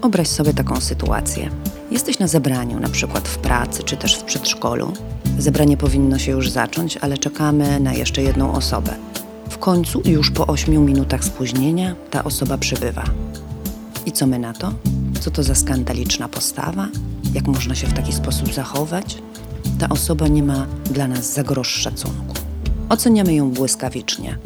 Wyobraź sobie taką sytuację. Jesteś na zebraniu, na przykład w pracy czy też w przedszkolu. Zebranie powinno się już zacząć, ale czekamy na jeszcze jedną osobę. W końcu, już po 8 minutach spóźnienia, ta osoba przybywa. I co my na to? Co to za skandaliczna postawa? Jak można się w taki sposób zachować? Ta osoba nie ma dla nas za grosz szacunku. Oceniamy ją błyskawicznie.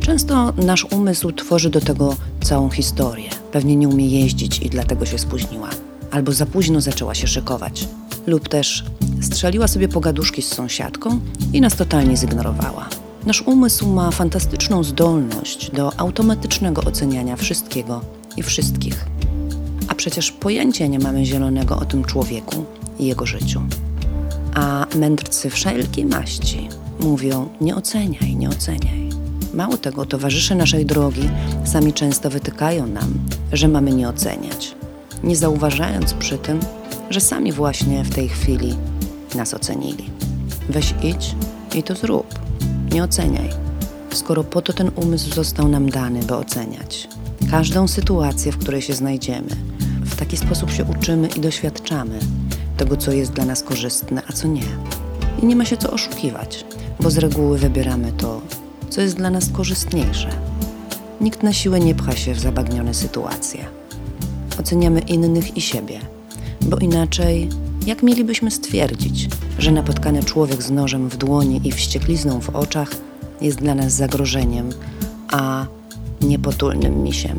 Często nasz umysł tworzy do tego całą historię. Pewnie nie umie jeździć i dlatego się spóźniła. Albo za późno zaczęła się szykować. Lub też strzeliła sobie pogaduszki z sąsiadką i nas totalnie zignorowała. Nasz umysł ma fantastyczną zdolność do automatycznego oceniania wszystkiego i wszystkich. A przecież pojęcia nie mamy zielonego o tym człowieku i jego życiu. A mędrcy wszelkiej maści mówią: nie oceniaj, nie oceniaj. Mało tego, towarzysze naszej drogi sami często wytykają nam, że mamy nie oceniać, nie zauważając przy tym, że sami właśnie w tej chwili nas ocenili. Weź idź i to zrób. Nie oceniaj, skoro po to ten umysł został nam dany, by oceniać. Każdą sytuację, w której się znajdziemy, w taki sposób się uczymy i doświadczamy tego, co jest dla nas korzystne, a co nie. I nie ma się co oszukiwać, bo z reguły wybieramy to, co jest dla nas korzystniejsze. Nikt na siłę nie pcha się w zabagnione sytuacje. Oceniamy innych i siebie, bo inaczej jak mielibyśmy stwierdzić, że napotkany człowiek z nożem w dłoni i wścieklizną w oczach jest dla nas zagrożeniem, a nie potulnym misiem?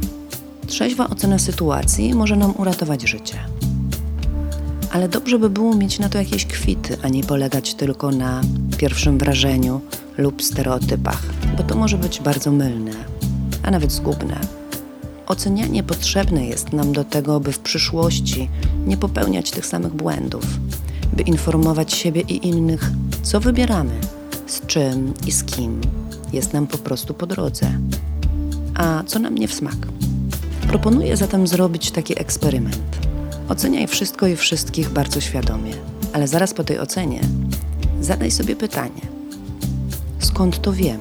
Trzeźwa ocena sytuacji może nam uratować życie. Ale dobrze by było mieć na to jakieś kwity, a nie polegać tylko na pierwszym wrażeniu lub stereotypach, bo to może być bardzo mylne, a nawet zgubne. Ocenianie potrzebne jest nam do tego, by w przyszłości nie popełniać tych samych błędów, by informować siebie i innych, co wybieramy, z czym i z kim jest nam po prostu po drodze, a co nam nie w smak. Proponuję zatem zrobić taki eksperyment. Oceniaj wszystko i wszystkich bardzo świadomie, ale zaraz po tej ocenie zadaj sobie pytanie: skąd to wiem?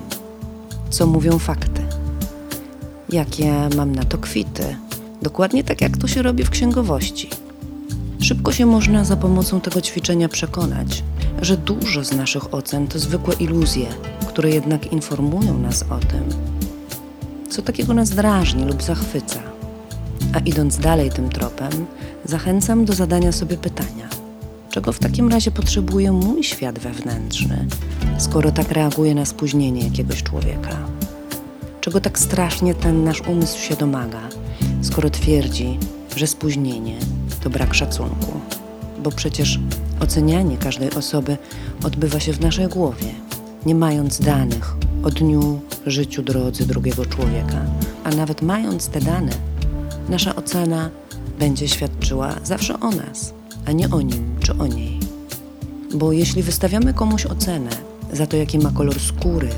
Co mówią fakty? Jakie mam na to kwity? Dokładnie tak, jak to się robi w księgowości. Szybko się można za pomocą tego ćwiczenia przekonać, że dużo z naszych ocen to zwykłe iluzje, które jednak informują nas o tym, co takiego nas drażni lub zachwyca. A idąc dalej tym tropem, zachęcam do zadania sobie pytania: czego w takim razie potrzebuje mój świat wewnętrzny, skoro tak reaguje na spóźnienie jakiegoś człowieka? Czego tak strasznie ten nasz umysł się domaga, skoro twierdzi, że spóźnienie to brak szacunku? Bo przecież ocenianie każdej osoby odbywa się w naszej głowie, nie mając danych o dniu, życiu, drodze drugiego człowieka, a nawet mając te dane, nasza ocena będzie świadczyła zawsze o nas, a nie o nim czy o niej. Bo jeśli wystawiamy komuś ocenę za to, jaki ma kolor skóry,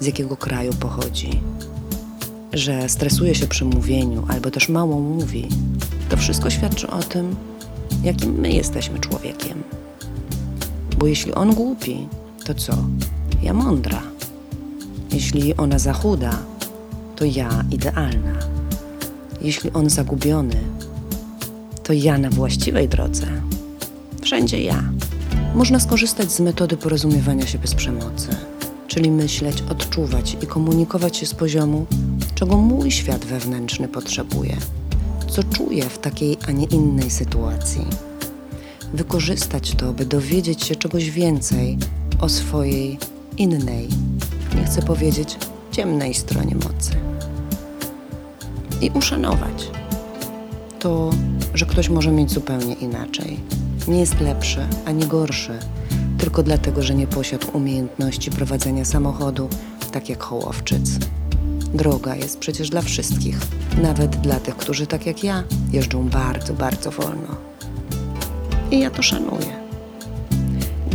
z jakiego kraju pochodzi, że stresuje się przy mówieniu albo też mało mówi, to wszystko świadczy o tym, jakim my jesteśmy człowiekiem. Bo jeśli on głupi, to co? Ja mądra. Jeśli ona za chuda, to ja idealna. Jeśli on zagubiony, to ja na właściwej drodze. Wszędzie ja. Można skorzystać z metody porozumiewania się bez przemocy, czyli myśleć, odczuwać i komunikować się z poziomu, czego mój świat wewnętrzny potrzebuje, co czuję w takiej, a nie innej sytuacji. Wykorzystać to, by dowiedzieć się czegoś więcej o swojej innej, nie chcę powiedzieć ciemnej stronie mocy. I uszanować to, że ktoś może mieć zupełnie inaczej. Nie jest lepszy ani gorszy, tylko dlatego, że nie posiadł umiejętności prowadzenia samochodu, tak jak Hołowczyc. Droga jest przecież dla wszystkich, nawet dla tych, którzy tak jak ja jeżdżą bardzo, bardzo wolno. I ja to szanuję.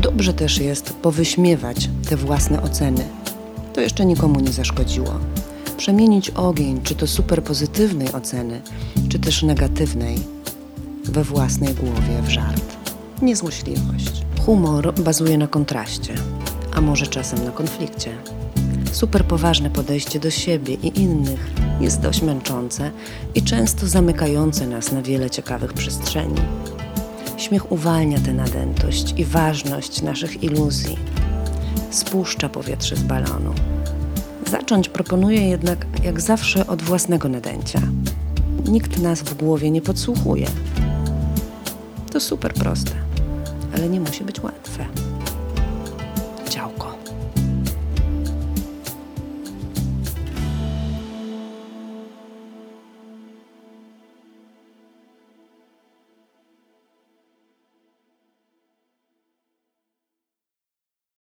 Dobrze też jest powyśmiewać te własne oceny. To jeszcze nikomu nie zaszkodziło. Przemienić ogień, czy to super pozytywnej oceny, czy też negatywnej, we własnej głowie w żart. Niezłośliwość. Humor bazuje na kontraście, a może czasem na konflikcie. Super poważne podejście do siebie i innych jest dość męczące i często zamykające nas na wiele ciekawych przestrzeni. Śmiech uwalnia tę nadętość i ważność naszych iluzji. Spuszcza powietrze z balonu. Zacząć proponuję jednak, jak zawsze, od własnego nadęcia. Nikt nas w głowie nie podsłuchuje. To super proste, ale nie musi być łatwe. Działko.